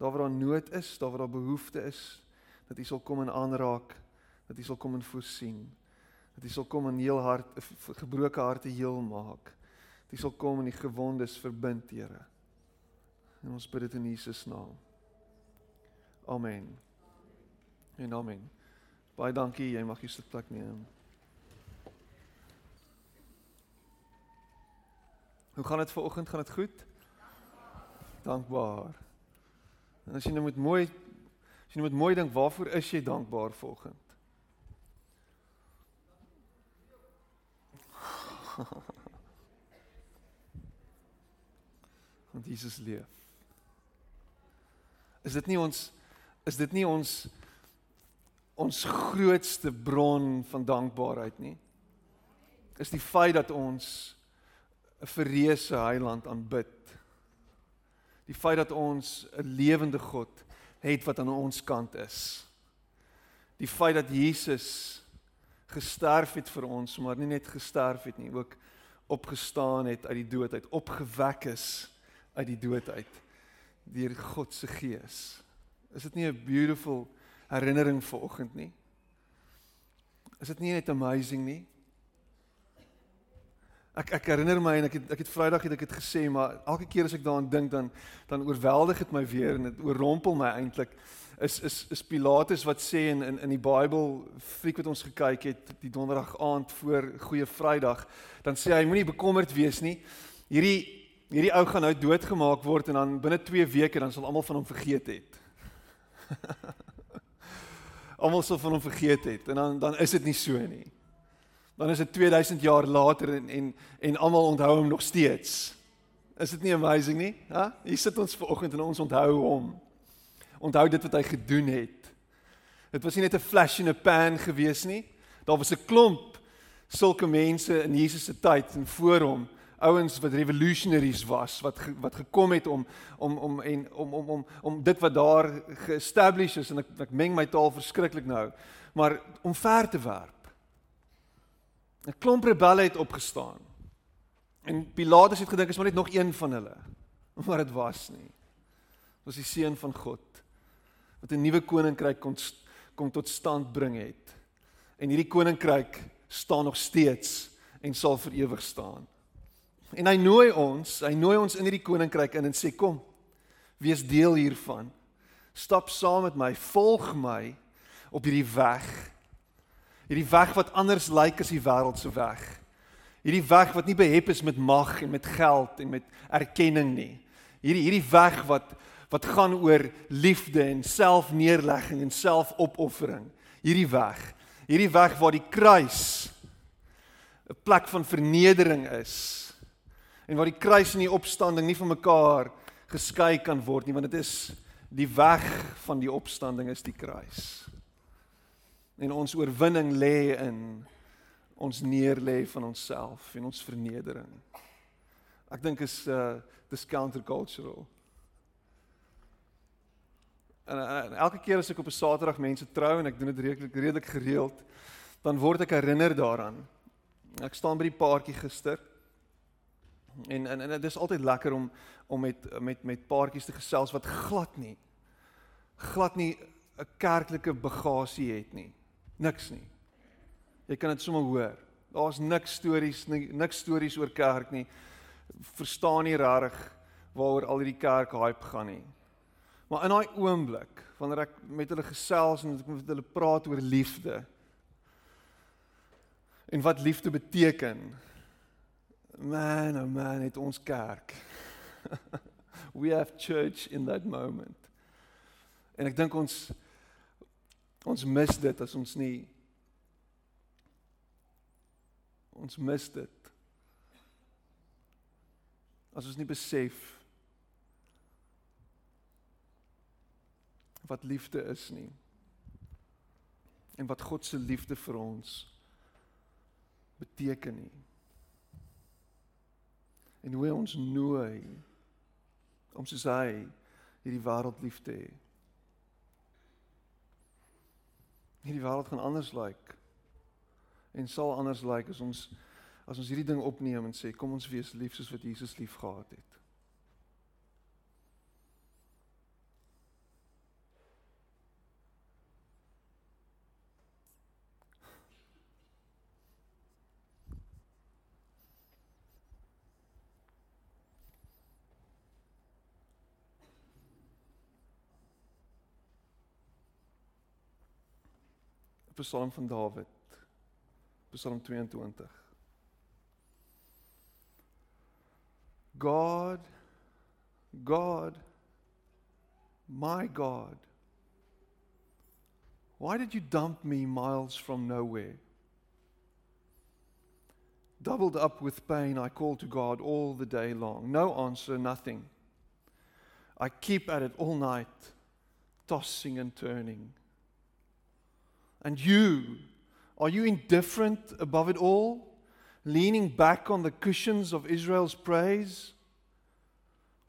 Daar waar daar nood is, daar waar daar behoefte is, dat U sal kom en aanraak, dat U sal kom en voorsien. Dat U sal kom en heel hart gebroke harte heel maak. Dat U sal kom en die gewondes verbind, Here. En ons bid dit in Jesus naam. Amen. En amen. Baie dankie, jy mag jou sitplek neem. Hoe gaan dit vanoggend? Gaan dit goed? Dankbaar. En as jy nou moet mooi as jy nou moet mooi dink, waarvoor is jy dankbaar vanoggend? Want Jesus leef. Is dit nie ons is dit nie ons ons grootste bron van dankbaarheid nie? Is die feit dat ons 'n verreëse heiland aanbid. Die feit dat ons 'n lewende God het wat aan ons kant is. Die feit dat Jesus gesterf het vir ons, maar nie net gesterf het nie, ook opgestaan het uit die dood uit, opgewek is uit die dood uit deur God se gees. Is dit nie 'n beautiful herinnering vir oggend nie? Is dit nie net amazing nie? Ek ek herinner my en ek het ek het Vrydag het ek dit gesê, maar elke keer as ek daaraan dink dan dan oorweldig dit my weer en dit oorrompel my eintlik. Is is is Pilatus wat sê in in in die Bybel, friek wat ons gekyk het die donderdag aand voor Goeie Vrydag, dan sê hy moenie bekommerd wees nie. Hierdie hierdie ou gaan nou doodgemaak word en dan binne 2 weke dan sal almal van hom vergeet het. almal sal van hom vergeet het en dan dan is dit nie so nie dan is dit 2000 jaar later en en en almal onthou hom nog steeds. Is dit nie amazing nie? Ha? Hier sit ons ver oggend en ons onthou hom. Onthou dit wat hy gedoen het. Dit was nie net 'n flash in 'n pan gewees nie. Daar was 'n klomp sulke mense in Jesus se tyd en voor hom, ouens wat revolutionaries was, wat ge, wat gekom het om om om en om om om om dit wat daar ge-establish is en ek ek meng my taal verskriklik nou, maar om ver te werp 'n klomp rebelle het opgestaan. En Pilatus het gedink is maar net nog een van hulle. Maar dit was nie. Dit was die seun van God wat 'n nuwe koninkryk kon kom tot stand bring het. En hierdie koninkryk staan nog steeds en sal vir ewig staan. En hy nooi ons, hy nooi ons in hierdie koninkryk in en sê kom, wees deel hiervan. Stap saam met my, volg my op hierdie weg Hierdie weg wat anders lyk as die wêreld se weg. Hierdie weg wat nie behep is met mag en met geld en met erkenning nie. Hierdie hierdie weg wat wat gaan oor liefde en selfneerlegging en selfopoffering. Hierdie weg. Hierdie weg waar die kruis 'n plek van vernedering is en waar die kruis en die opstanding nie van mekaar geskei kan word nie want dit is die weg van die opstanding is die kruis. En ons oorwinning lê in ons neerlê van onsself en ons vernedering. Ek dink is uh dis countercultural. En, en elke keer as ek op 'n Saterdag mense trou en ek doen dit redelik redelik gereeld, dan word ek herinner daaraan. Ek staan by die paartjie gister. En en en dit is altyd lekker om om met met met paartjies te gesels wat glad nie glad nie 'n kerklike bagasie het nie. Niks nie. Jy kan dit sommer hoor. Daar's niks stories nie, niks stories oor kerk nie. Verstaan nie regtig waaroor al hierdie kerk hype gaan nie. Maar in daai oomblik wanneer ek met hulle gesels en ek met hulle praat oor liefde en wat liefde beteken. Man, oh man, het ons kerk. We have church in that moment. En ek dink ons Ons mis dit as ons nie ons mis dit. As ons nie besef wat liefde is nie. En wat God se liefde vir ons beteken nie. En hoe hy ons nooi om soos hy hierdie wêreld lief te hê. Hierdie wêreld gaan anders lyk. Like, en sal anders lyk like as ons as ons hierdie ding opneem en sê kom ons wees lief soos wat Jesus lief gehad het. Psalm van Dawid. Psalm 22. God God my God Why did you dump me miles from nowhere? Doubled up with pain, I call to God all the day long. No answer, nothing. I keep at it all night, tossing and turning. And you, are you indifferent above it all, leaning back on the cushions of Israel's praise?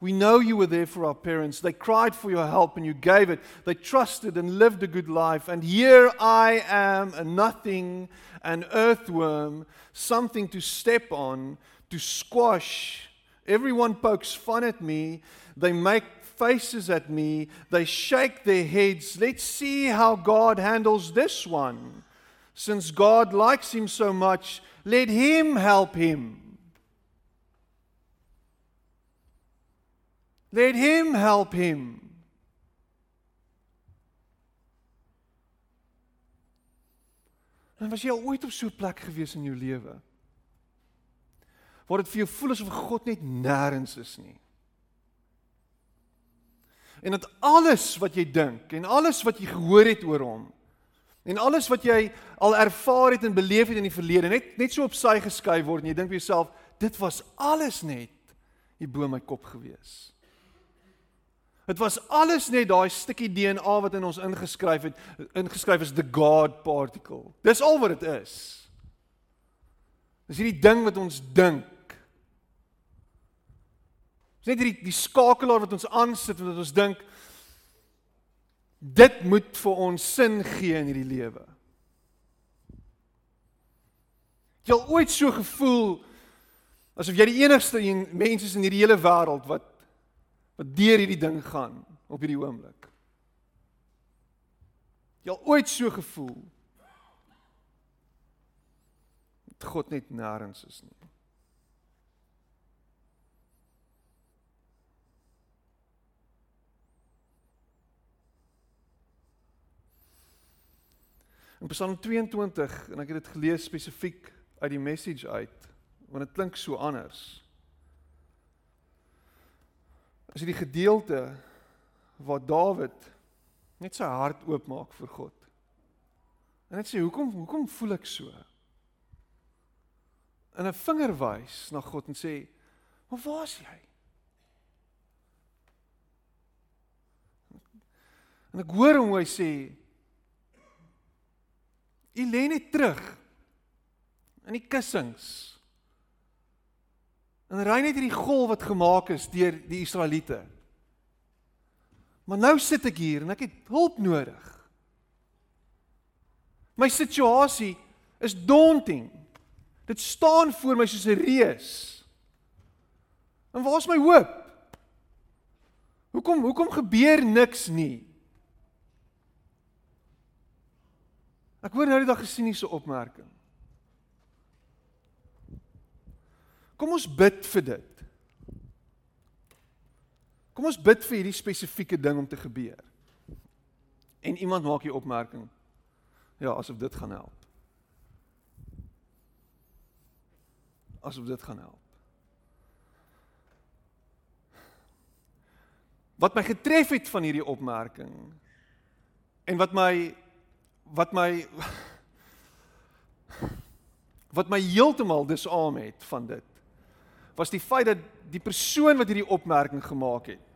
We know you were there for our parents. They cried for your help and you gave it. They trusted and lived a good life. And here I am, a nothing, an earthworm, something to step on, to squash. Everyone pokes fun at me. They make faces at me. They shake their heads. Let's see how God handles this one. Since God likes him so much, let him help him. Let him help him. En was jy al ooit op so 'n plek gewees in jou lewe? Waar dit vir jou voel asof God net nêrens is nie. En dat alles wat jy dink en alles wat jy gehoor het oor hom en alles wat jy al ervaar het en beleef het in die verlede net net so op sy geskuif word en jy dink vir jouself dit was alles net hier bo my kop gewees. Dit was alles net daai stukkie DNA wat in ons ingeskryf het, ingeskryf is the God particle. Dis al wat dit is. Dis hierdie ding wat ons dink. Dis net hierdie die skakelaar wat ons aansit en wat ons dink dit moet vir ons sin gee in hierdie lewe. Jy al ooit so gevoel asof jy die enigste mens is in hierdie hele wêreld wat wat deur hierdie ding gaan op hierdie oomblik. Jy al ooit so gevoel? Dat God net nêrens is nie. In Psalm 22 en ek het dit gelees spesifiek uit die message uit want dit klink so anders is dit die gedeelte waar Dawid net sy hart oopmaak vir God. En net sê hoekom hoekom voel ek so? En 'n vinger wys na God en sê, "Maar waar is jy?" En ek hoor hom hy sê, "U lê net terug in die kussings." En ry net hierdie golf wat gemaak is deur die Israeliete. Maar nou sit ek hier en ek het hulp nodig. My situasie is daunting. Dit staan voor my soos 'n reus. En waar is my hoop? Hoekom hoekom gebeur niks nie? Ek hoor nou die dag gesien hierse opmerking. Kom ons bid vir dit. Kom ons bid vir hierdie spesifieke ding om te gebeur. En iemand maak hier opmerking. Ja, asof dit gaan help. Asof dit gaan help. Wat my getref het van hierdie opmerking en wat my wat my wat my heeltemal disaam het van dit was die feit dat die persoon wat hierdie opmerking gemaak het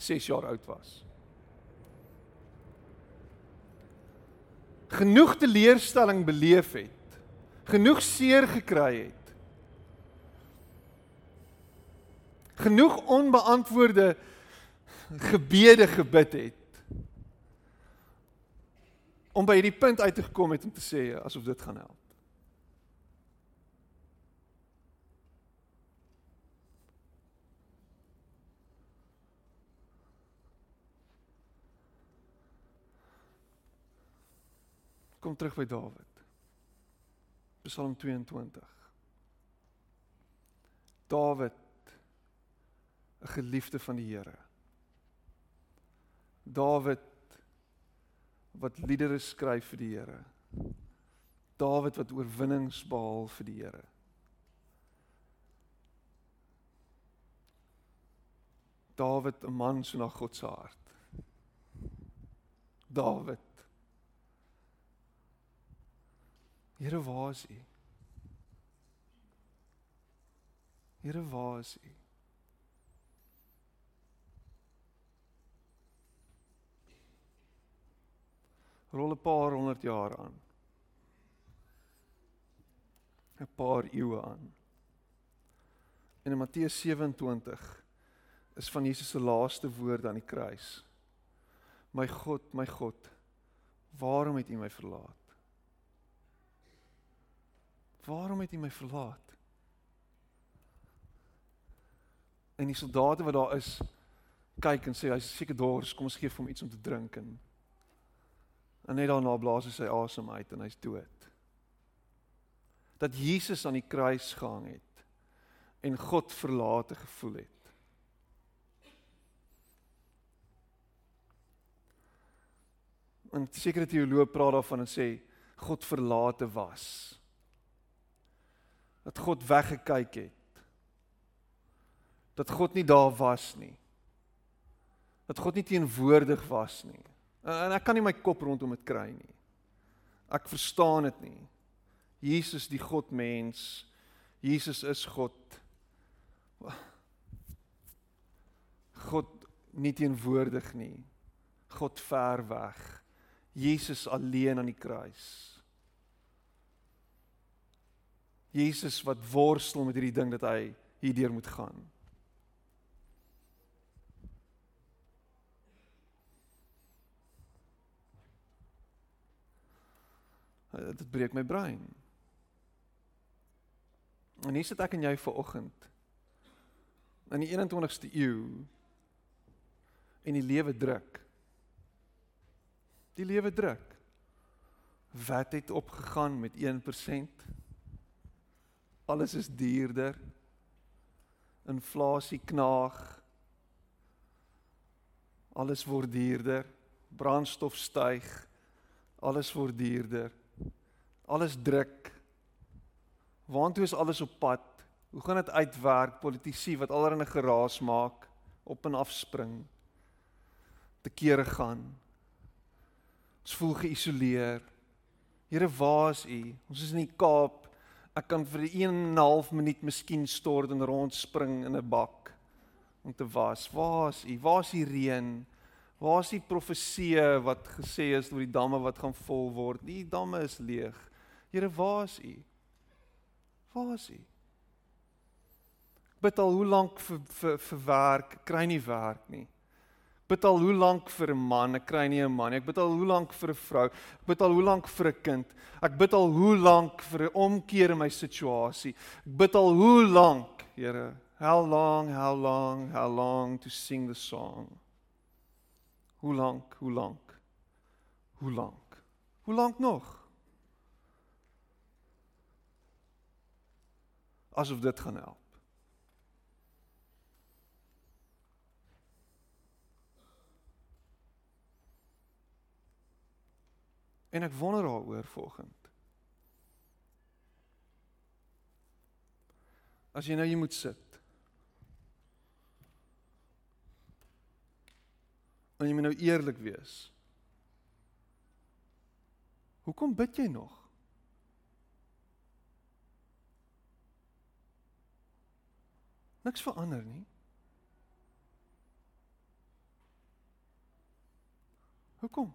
6 jaar oud was. Genoeg teleurstelling beleef het. Genoeg seer gekry het. Genoeg onbeantwoorde gebede gebid het. Om by hierdie punt uit te gekom het om te sê asof dit gaan help. Kom terug by Dawid. Psalm 22. Dawid 'n geliefde van die Here. Dawid wat liedere skryf vir die Here. Dawid wat oorwinnings behaal vir die Here. Dawid 'n man so na God se hart. Dawid. Here, waar is U? Here, waar is U? Rol 'n paar honderd jaar aan. 'n paar eeue aan. En in Matteus 27 is van Jesus se laaste woorde aan die kruis. My God, my God, waarom het U my verlaat? Waarom het U my verlaat? En die soldate wat daar is, kyk en sê hy's seker dors, kom ons gee vir hom iets om te drink en en net daarna blaas hy sy asem uit en hy's dood. Dat Jesus aan die kruis gehang het en God verlate gevoel het. En sekere teoloë praat daarvan en sê God verlate was. Dat God weggekyk het. Dat God nie daar was nie. Dat God nie teenwoordig was nie. En ek kan nie my kop rondom dit kry nie. Ek verstaan dit nie. Jesus die God mens. Jesus is God. God nie teenwoordig nie. God ver weg. Jesus alleen aan die kruis. Jesus wat worstel met hierdie ding dat hy hierdeur moet gaan. Dit breek my brein. En hier sit ek en jy ver oggend in die 21ste eeu en die lewe druk. Die lewe druk. Wat het opgegaan met 1%? Alles is duurder. Inflasie knaag. Alles word duurder. Brandstof styg. Alles word duurder. Alles druk. Waantoe is alles op pad? Hoe gaan dit uitwerk? Politici wat 'n geraas maak, op en af spring. Te kere gaan. Ons voel geïsoleer. Here, waar is U? Ons is in die Kaap. Ek kan vir 1 en 'n half minuut miskien stort en rondspring in 'n bak om te was. Waar is U? Waar is die reën? Waar is die profeseë wat gesê is oor die damme wat gaan vol word? Die damme is leeg. Here, waar is U? Waar is U? Bid al hoe lank vir vir vir werk, kry nie werk nie bid al hoe lank vir 'n man, ek kry nie 'n man nie. Ek bid al hoe lank vir 'n vrou. Ek bid al hoe lank vir 'n kind. Ek bid al hoe lank vir 'n omkeer in my situasie. Ek bid al hoe lank, Here. How long, how long, how long to sing the song? Hoe lank, hoe lank? Hoe lank? Hoe lank nog? Asof dit gaan help. En ek wonder daaroor vanoggend. As jy nou jy moet sit. En jy moet nou eerlik wees. Hoekom bid jy nog? Niks verander nie. Hoekom?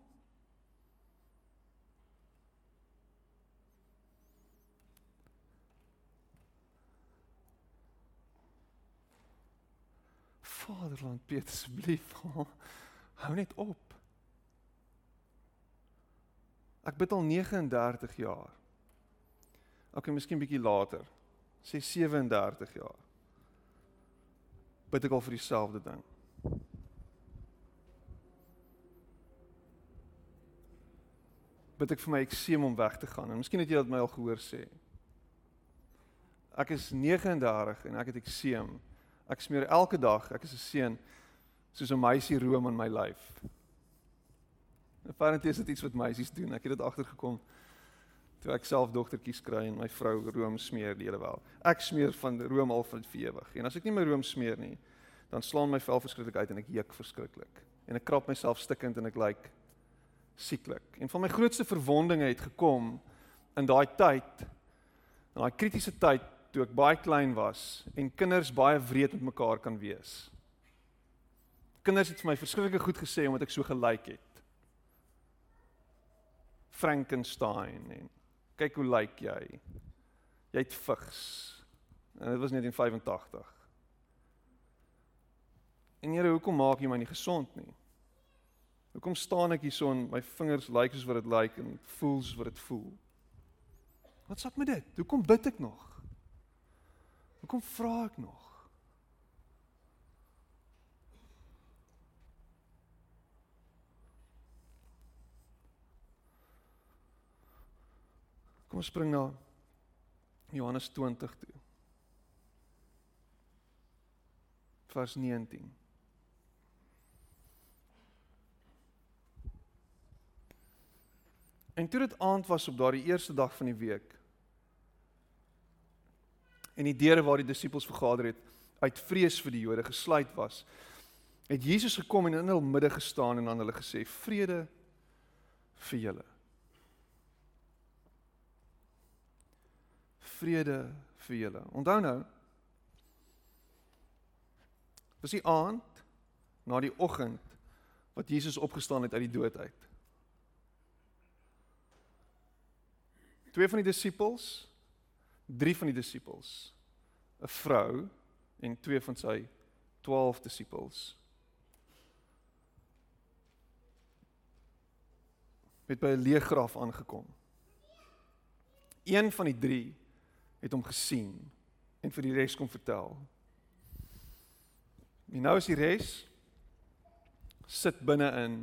Vaderland Piet asseblief hou net op. Ek bid al 39 jaar. OK, miskien bietjie later. Sê 37 jaar. Bid ek al vir dieselfde ding. Bid ek vir my ekseem om weg te gaan. En miskien het jy dit my al gehoor sê. Ek is 39 en ek het ekseem. Ek smeer elke dag, ek is 'n seun soos 'n meisie room in my lyf. Apparently is dit iets wat meisies doen. Ek het dit agtergekom toe ek self dogtertjies kry en my vrou room smeer die hele wel. Ek smeer van room al vir ewig. En as ek nie my room smeer nie, dan slaan my vel verskriklik uit en ek juk verskriklik. En ek krap myself stikkend en ek lyk like sieklik. En van my grootste verwondinge het gekom in daai tyd, in daai kritiese tyd toe ek baie klein was en kinders baie wreed met mekaar kan wees. Kinders het vir my verskriklik goed gesê omdat ek so gelyk het. Frankenstein en kyk hoe lyk jy? Jy het vigs. En dit was net in 85. En Here, hoekom maak jy my nie gesond nie? Hoekom staan ek hier so en my vingers lyk soos wat dit lyk en voel soos wat dit voel? Wat sak met dit? Hoekom bid ek nog? Hoekom vra ek nog? Kom ons spring na Johannes 20 toe. Vers 19. En toe dit aand was op daardie eerste dag van die week en die deure waar die disippels vergader het uit vrees vir die Jode gesluit was, het Jesus gekom en in hul midde gestaan en aan hulle gesê: "Vrede vir julle." Vrede vir julle. Onthou nou. Dis die aand na die oggend wat Jesus opgestaan het uit die dood uit. twee van die disippels, drie van die disippels, 'n vrou en twee van sy 12 disippels. Het by 'n leë graf aangekom. Een van die drie het hom gesien en vir die res kom vertel. En nou is die res sit binne in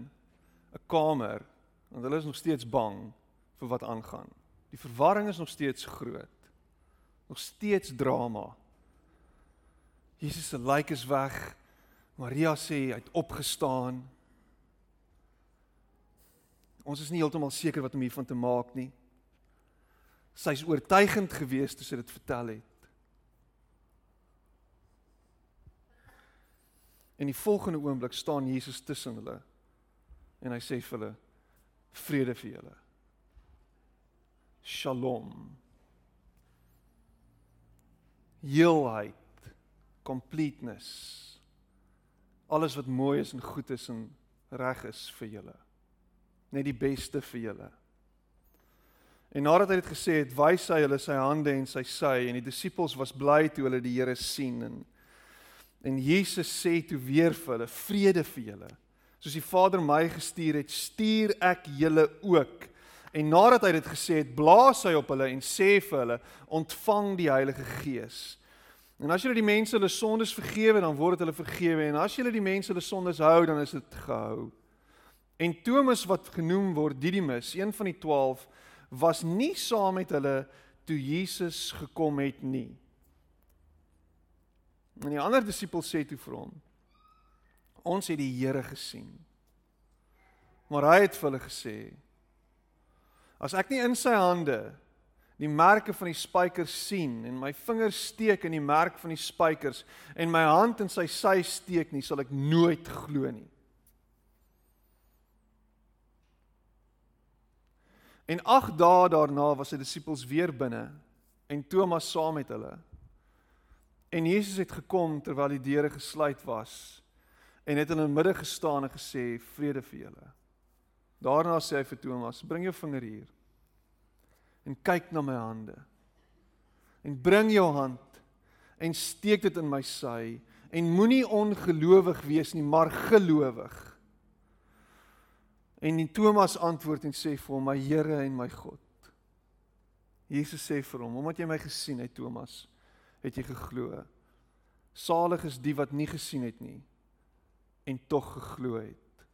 'n kamer want hulle is nog steeds bang vir wat aangaan. Die verwarring is nog steeds groot. Nog steeds drama. Jesus se lijk is weg. Maria sê hy het opgestaan. Ons is nie heeltemal seker wat om hiervan te maak nie. Sy's oortuigend geweest toe sy dit vertel het. En die volgende oomblik staan Jesus tussen hulle en hy sê vir hulle vrede vir julle shalom. Heelheid, completeness. Alles wat mooi is en goed is en reg is vir julle. Net die beste vir julle. En nadat hy dit gesê het, wys hy hulle sy hande en sy sy en die disippels was bly toe hulle die Here sien en en Jesus sê toe weer vir hulle vrede vir julle. Soos die Vader my gestuur het, stuur ek julle ook. En nadat hy dit gesê het, blaas hy op hulle en sê vir hulle: "Ontvang die Heilige Gees." En as julle die mense hulle sondes vergewe, dan word dit hulle vergewe en as julle die mense hulle sondes hou, dan is dit gehou. En Thomas wat genoem word Didimus, een van die 12, was nie saam met hulle toe Jesus gekom het nie. En die ander disipels sê toe vir hom: "Ons het die Here gesien." Maar hy het vir hulle gesê: As ek nie in sy hande die merke van die spykers sien en my vingers steek in die merk van die spykers en my hand in sy sy steek nie, sal ek nooit glo nie. En 8 dae daarna was sy disippels weer binne en Thomas saam met hulle. En Jesus het gekom terwyl die deure gesluit was en het in hulle midde gestaan en gesê vrede vir julle. Daarna sê hy vir Thomas: "Bring jou vinger hier en kyk na my hande. En bring jou hand en steek dit in my sy en moenie ongelowig wees nie, maar gelowig." En die Thomas antwoord en sê vir hom: "My Here en my God." Jesus sê vir hom: "Omdat jy my gesien het, Thomas, het jy geglo. Salig is die wat nie gesien het nie en tog geglo het."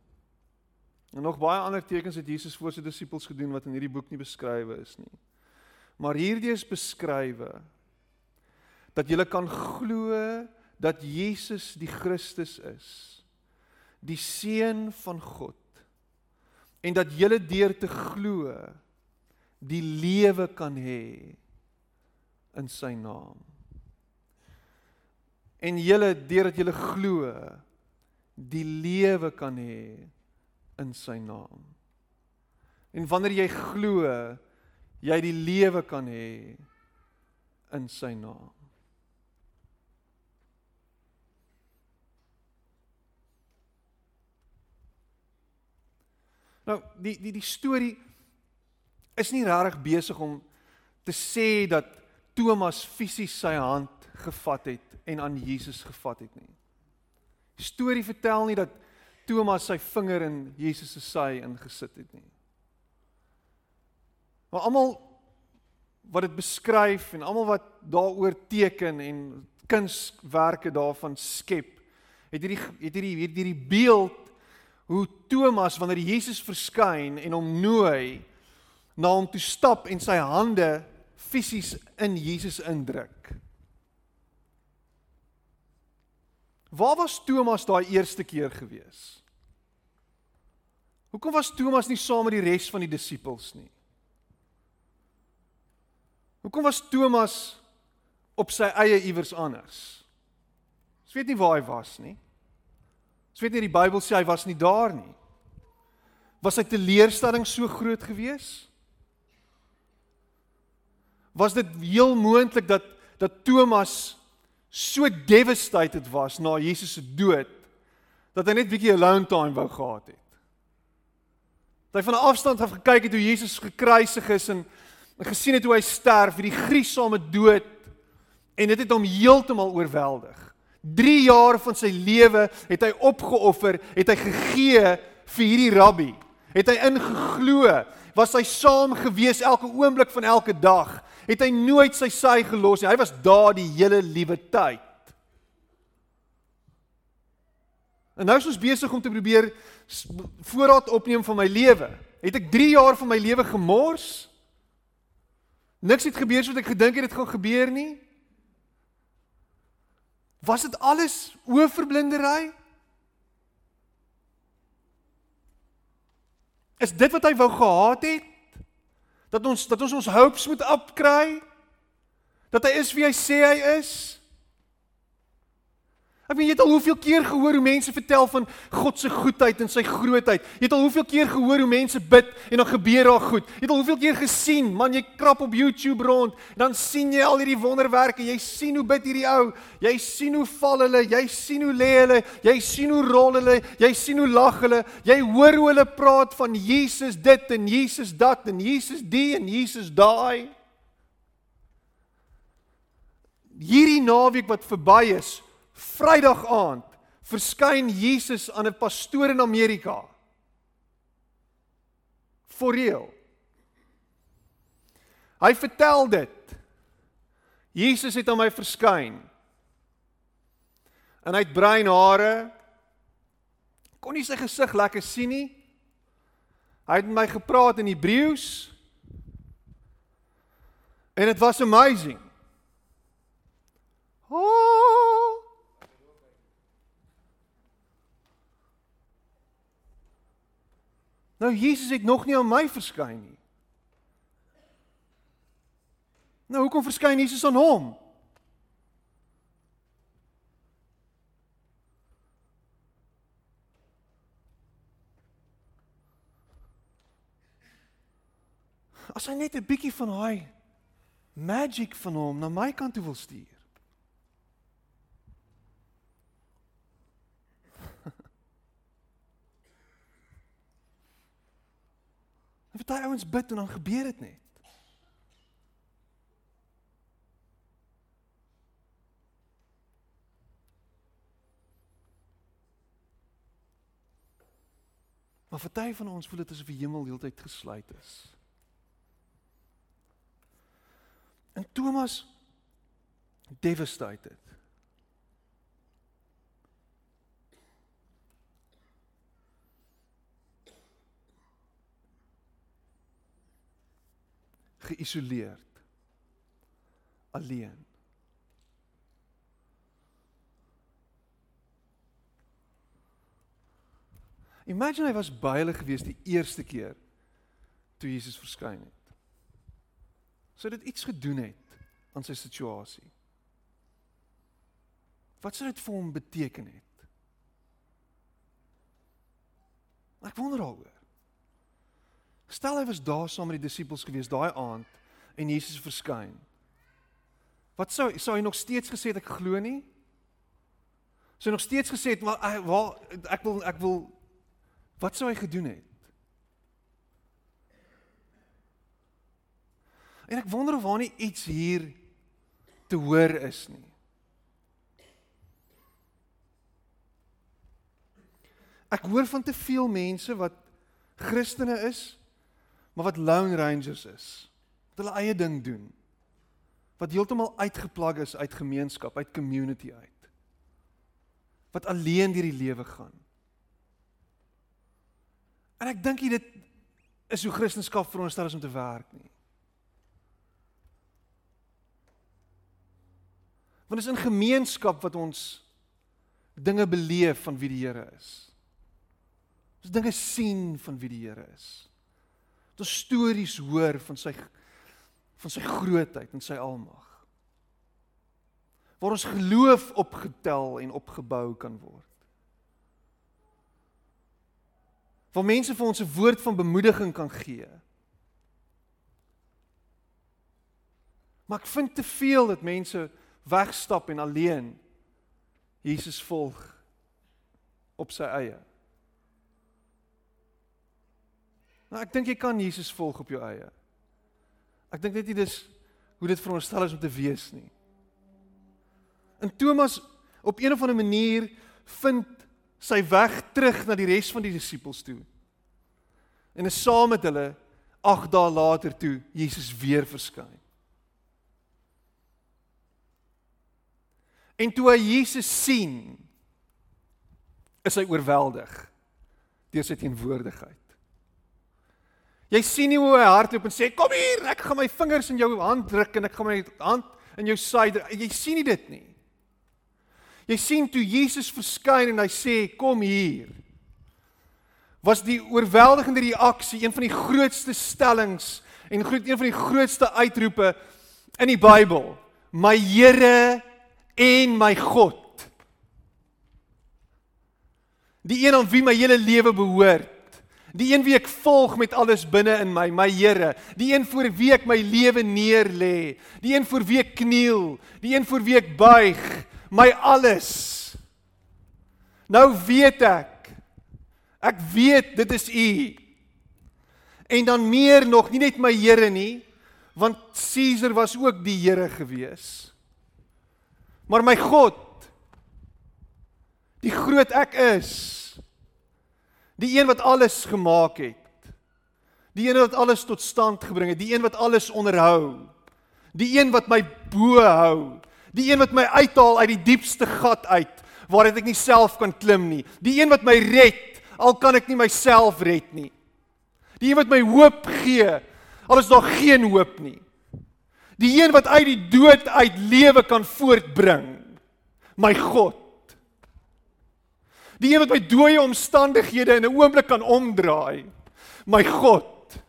En nog baie ander tekens het Jesus voor sy disippels gedoen wat in hierdie boek nie beskrywe is nie. Maar hierdie is beskrywe dat jy kan glo dat Jesus die Christus is, die seun van God en dat julle deur te glo die lewe kan hê in sy naam. En julle deurdat julle glo die lewe kan hê in sy naam. En wanneer jy glo jy die lewe kan hê in sy naam. Nou, die die die storie is nie regtig besig om te sê dat Thomas fisies sy hand gevat het en aan Jesus gevat het nie. Die storie vertel nie dat Thomas sy vinger in Jesus se sy ingesit het nie. Maar almal wat dit beskryf en almal wat daaroor teken en kunswerke daarvan skep, het hierdie het hierdie hierdie beeld hoe Thomas wanneer Jesus verskyn en hom nooi na hom toe stap en sy hande fisies in Jesus indruk. Waar was Thomas daai eerste keer gewees? Hoekom was Thomas nie saam met die res van die disippels nie? Hoekom was Thomas op sy eie iewers anders? Ons weet nie waar hy was nie. Ons weet nie die Bybel sê hy was nie daar nie. Was sy teleurstelling so groot geweest? Was dit heel moontlik dat dat Thomas so devastated was na Jesus se dood dat hy net bietjie alone time wou gehad het? Dat hy van 'n afstand af gekyk het hoe Jesus gekruisig is en, en gesien het hoe hy sterf, hierdie gruisame dood en dit het hom heeltemal oorweldig. 3 jaar van sy lewe het hy opgeoffer, het hy gegee vir hierdie rabbi. Het hy ingeglo, was hy saam gewees elke oomblik van elke dag. Het hy nooit sy sy gelos nie. Hy was daar die hele liewe tyd. En nou is ons besig om te probeer voorraad opneem van my lewe. Het ek 3 jaar van my lewe gemors? Niks het gebeur soos ek gedink het dit gaan gebeur nie. Was dit alles oorverblindery? Is dit wat hy wou gehad het? Dat ons dat ons ons hopes moet opkry? Dat hy is wie hy sê hy is? Ek weet jy het al hoeveel keer gehoor hoe mense vertel van God se goedheid en sy grootheid. Jy het al hoeveel keer gehoor hoe mense bid en dan gebeur daar goed. Jy het al hoeveel keer gesien, man, jy krap op YouTube rond, dan sien jy al hierdie wonderwerke. Jy sien hoe bid hierdie ou. Jy sien hoe val hulle, jy sien hoe lê hulle, jy sien hoe rol hulle, jy sien hoe lag hulle. Jy hoor hoe hulle praat van Jesus dit en Jesus dat en Jesus die en Jesus daai. Hierdie naweek wat verby is, Vrydag aand verskyn Jesus aan 'n pastoor in Amerika. For real. Hy vertel dit. Jesus het aan my verskyn. En hy het bruin hare. Kon nie sy gesig lekker sien nie. Hy het met my gepraat in Hebreëus. En dit was amazing. Oh! Nou Jesus het nog nie aan my verskyn nie. Nou hoekom verskyn Jesus aan hom? As hy net 'n bietjie van daai magic van hom na my kant toe wil stuur. En party ouens bid en dan gebeur dit net. Maar party van ons voel dit asof die hemel heeltyd gesluit is. En Thomas devastated. Geïsoleerd alleen Imagine hy was by hulle gewees die eerste keer toe Jesus verskyn het. Sou dit iets gedoen het aan sy situasie? Wat sou dit vir hom beteken het? Ek wonder daaroor. Stel hy was daar saam met die disippels gewees daai aand en Jesus verskyn. Wat sou sou hy nog steeds gesê het ek glo nie? Sou nog steeds gesê het maar waar ek wil ek wil wat sou hy gedoen het? En ek wonder of waar nie iets hier te hoor is nie. Ek hoor van te veel mense wat Christene is, maar wat lone rangers is. Wat hulle eie ding doen. Wat heeltemal uitgeplag is uit gemeenskap, uit community uit. Wat alleen deur die lewe gaan. En ek dink dit is hoe Christendom veronderstel is om te werk nie. Want dit is in gemeenskap wat ons dinge beleef van wie die Here is. Ons dinge sien van wie die Here is. Ons stories hoor van sy van sy grootheid en sy almag. Waar ons geloof opgetel en opgebou kan word. Waar mense vir ons 'n woord van bemoediging kan gee. Maar ek vind te veel dat mense wegstap en alleen Jesus volg op sy eie. Nou ek dink jy kan Jesus volg op jou eie. Ek dink net nie dis hoe dit veronderstel is om te wees nie. En Thomas op een of ander manier vind sy weg terug na die res van die disippels toe. En is saam met hulle 8 dae later toe Jesus weer verskyn. En toe hy Jesus sien, is hy oorweldig deur sy teenwoordigheid. Jy sien nie hoe hy hardloop en sê kom hier, ek gaan my vingers in jou hand druk en ek gaan my hand in jou sy druk. Jy sien nie dit nie. Jy sien toe Jesus verskyn en hy sê kom hier. Was die oorweldigende reaksie een van die grootste stellings en groot een van die grootste uitroepe in die Bybel. My Here en my God. Die een aan wie my hele lewe behoort. Die een wie ek volg met alles binne in my, my Here. Die een voor wie ek my lewe neer lê. Die een voor wie ek kniel. Die een voor wie ek buig. My alles. Nou weet ek. Ek weet dit is U. En dan meer nog, nie net my Here nie, want Caesar was ook die Here gewees. Maar my God. Die groot ek is Die een wat alles gemaak het. Die een wat alles tot stand gebring het, die een wat alles onderhou. Die een wat my bo hou. Die een wat my uithaal uit die diepste gat uit waar ek nie self kan klim nie. Die een wat my red al kan ek nie myself red nie. Die een wat my hoop gee al is daar geen hoop nie. Die een wat uit die dood uit lewe kan voortbring. My God. Die een wat my dooie omstandighede in 'n oomblik kan omdraai. My God.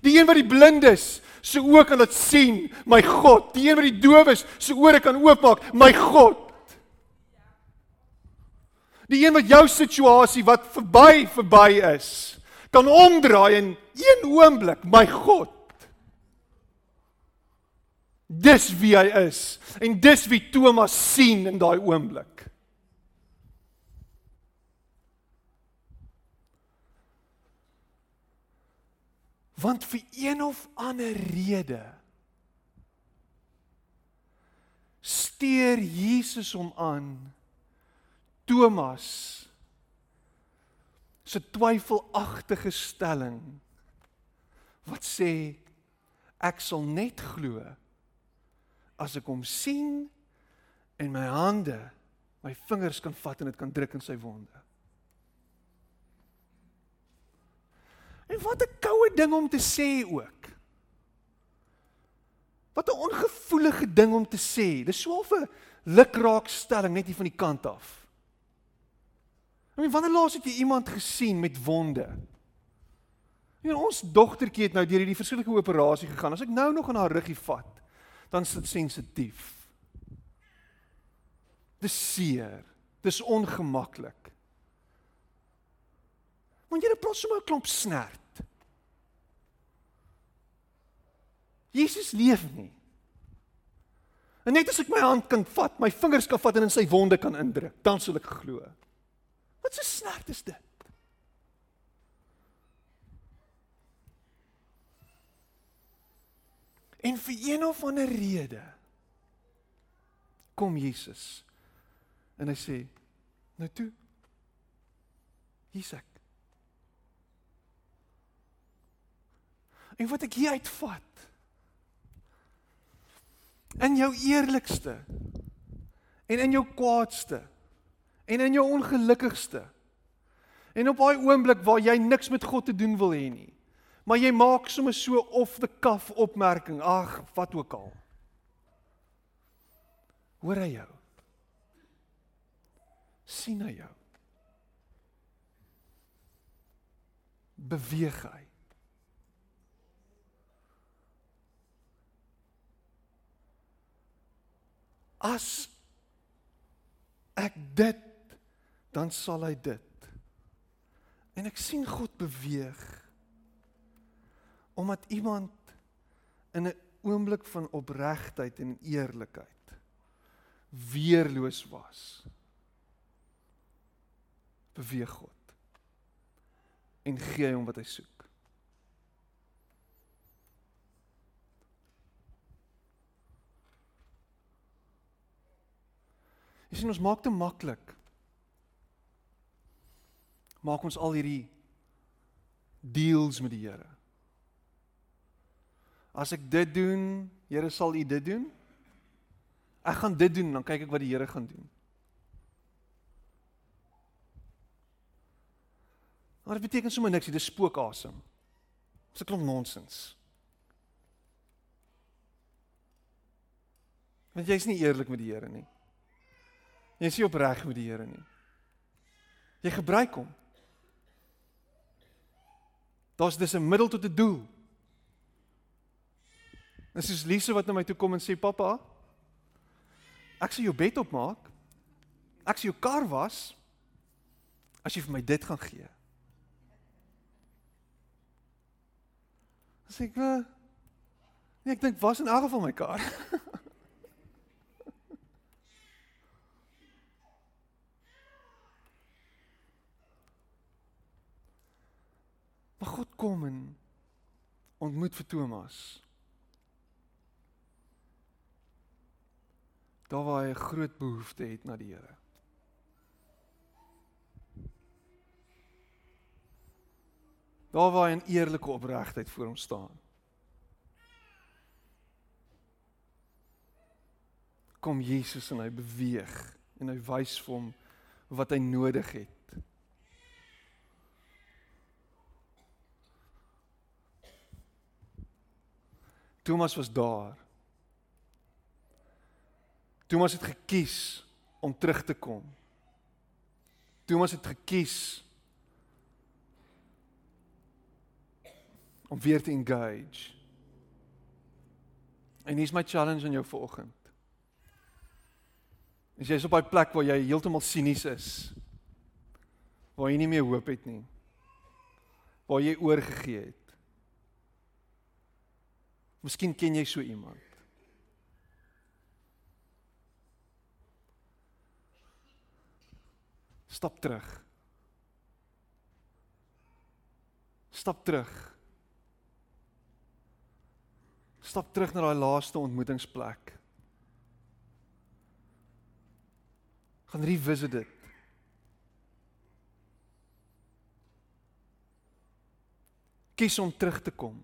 Die een wat die blindes se oë kan laat sien, my God. Die een wat die dowes se ore kan oopmaak, my God. Die een wat jou situasie wat verby verby is, kan omdraai in een oomblik, my God. Dis wie hy is en dis wie Thomas sien in daai oomblik. Want vir een of ander rede steur Jesus hom aan Thomas se twyfelagtige stelling wat sê ek sal net glo as ek hom sien en my hande my vingers kan vat en dit kan druk in sy wonde En wat 'n koue ding om te sê ook. Wat 'n ongevoelige ding om te sê. Dis so 'n lukraak stelling net hier van die kant af. I mean, wanneer laas het jy iemand gesien met wonde? Ja, ons dogtertjie het nou deur hierdie verskillike operasie gegaan. As ek nou nog aan haar ruggie vat, dan is dit sensitief. Dis seer. Dis ongemaklik. Want jy plots sommer 'n klomp snert. Jesus leef nie. En net as ek my hand kan vat, my vingers kan vat en in sy wonde kan indruk, dan sal ek glo. Wat 'n snert is dit? En vir een of ander rede kom Jesus en hy sê nou toe hier's ek. En wat ek hier uitvat in jou eerlikste en in jou kwaadste en in jou ongelukkigste en op daai oomblik waar jy niks met God te doen wil hê nie Maar jy maak sommer so of the cuff opmerking. Ag, wat ook al. Hoor hy jou? sien hy jou? Beweeg hy? As ek dit dan sal hy dit. En ek sien God beweeg omdat iemand in 'n oomblik van opregtheid en eerlikheid weerloos was beweeg God en gee hom wat hy soek Jy sien ons maak te maklik maak ons al hierdie deals met die Here As ek dit doen, Here sal U dit doen. Ek gaan dit doen, dan kyk ek wat die Here gaan doen. Maar dit beteken sommer niks, dit is spookasem. Dis 'n klomp nonsens. Want jy's nie eerlik met die Here nie. Jy's nie opreg met die Here nie. Jy gebruik hom. Daar's dis 'n middel tot 'n doel. Dis soos Lise wat na my toe kom en sê pappa, ek sal jou bed opmaak. Ek sal jou kar was as jy vir my dit gaan gee. Sê ek, nee, ek dink was in elk geval my kar. Maar God kom en ontmoet vir Thomas. daar waar hy 'n groot behoefte het na die Here. Daar waar hy in eerlike opregtheid voor hom staan. Kom Jesus en hy beweeg en hy wys vir hom wat hy nodig het. Thomas was daar. Thomas het gekies om terug te kom. Thomas het gekies om weer te engage. En hier's my challenge aan jou vanoggend. As jy is op daai plek waar jy heeltemal sinies is, waar jy nie meer hoop het nie, waar jy oorgegee het. Miskien ken jy so iemand. Stap terug. Stap terug. Stap terug na daai laaste ontmoetingsplek. Gaan revisit dit. Kies om terug te kom.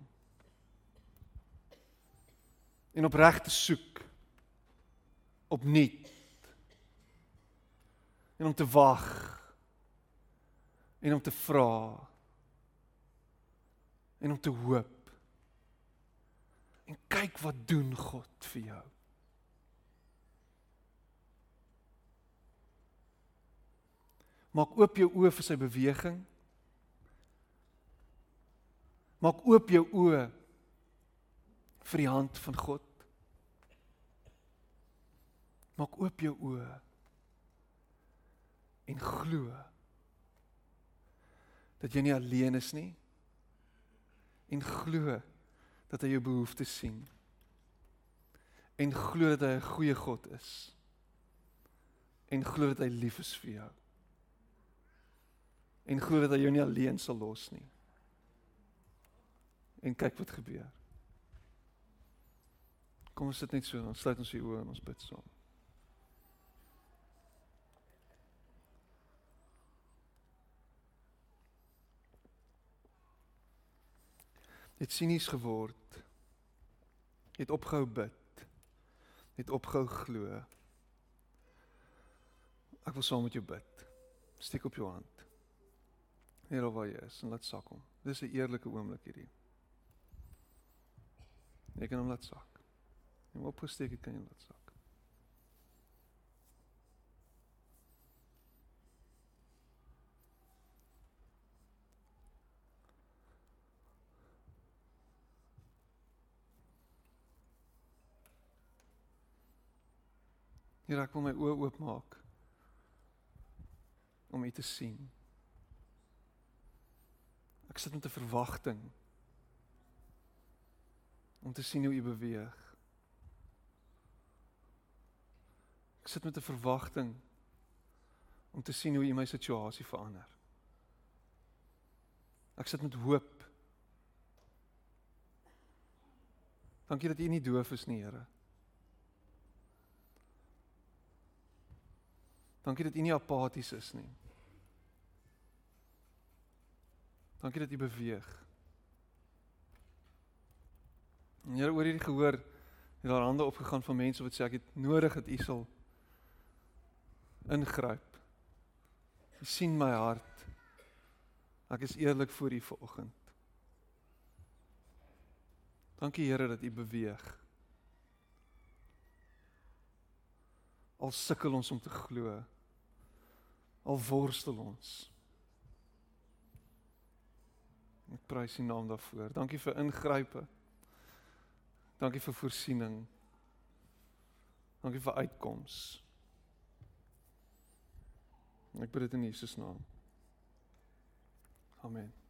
En opreg te soek. Opnuut en om te wag en om te vra en om te hoop en kyk wat doen God vir jou Maak oop jou oë vir sy beweging. Maak oop jou oë vir die hand van God. Maak oop jou oë en glo dat jy nie alleen is nie en glo dat hy jou behoeftes sien en glo dat hy 'n goeie God is en glo dat hy lief is vir jou en glo dat hy jou nie alleen sal los nie en kyk wat gebeur kom ons sit net so ons sluit ons oë en ons bid saam het sinies geword. Het opgehou bid. Het opgehou glo. Ek wil saam met jou bid. Steek op jou hand. Here waar jy is en laat sak hom. Dis 'n eerlike oomblik hierdie. Jy kan hom laat sak. Jy moet opgesteek het kan jy laat sak. Here, ek wil my oë oopmaak om U te sien. Ek sit met 'n verwagting om te sien hoe U beweeg. Ek sit met 'n verwagting om te sien hoe U my situasie verander. Ek sit met hoop. Dankie dat U nie doof is nie, Here. Dankie dat U nie apaties is nie. Dankie dat U beweeg. En Here oor hierdie gehoor het daar hande opgegaan van mense wat sê ek het nodig dat U sal ingryp. U sien my hart. Ek is eerlik voor U vanoggend. Dankie Here dat U beweeg. Al sukkel ons om te glo. Al worstel ons. Ek prys U naam daarvoor. Dankie vir ingrype. Dankie vir voorsiening. Dankie vir uitkoms. Ek bid dit in Jesus naam. Amen.